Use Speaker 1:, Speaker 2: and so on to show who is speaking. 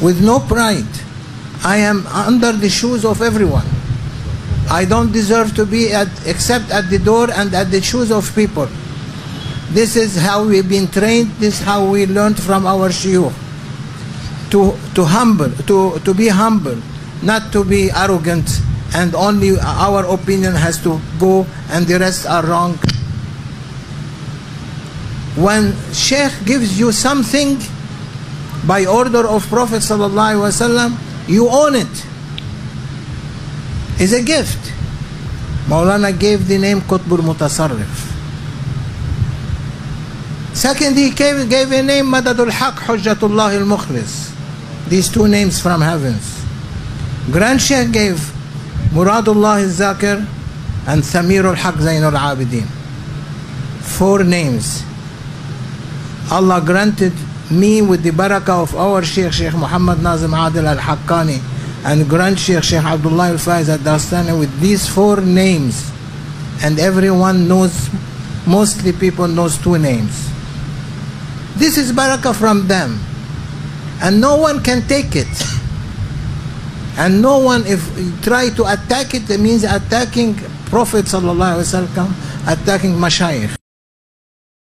Speaker 1: with no pride. I am under the shoes of everyone. I don't deserve to be at, except at the door and at the shoes of people. This is how we've been trained. This is how we learned from our shuyukh. To, to humble, to, to be humble, not to be arrogant and only our opinion has to go and the rest are wrong. When Sheikh gives you something by order of Prophet wasallam, you own it. It's a gift. Maulana gave the name Qutbul Mutasarrif. Second, he gave, gave a name Madadul Haq Hujjatullah al Mukhlis. These two names from heavens. Grand Sheikh gave Muradullah al Zakir and Thamir al Haq Zainul Abidin. Four names. Allah granted me with the barakah of our Sheikh, Sheikh Muhammad Nazim Adil al Haqqani, and Grand Sheikh, Sheikh Abdullah al Faiz al Daghestani, with these four names. And everyone knows, mostly people knows two names. This is barakah from them. And no one can take it. And no one, if you try to attack it, it means attacking Prophet sallallahu alaihi wasallam, attacking mashayikh.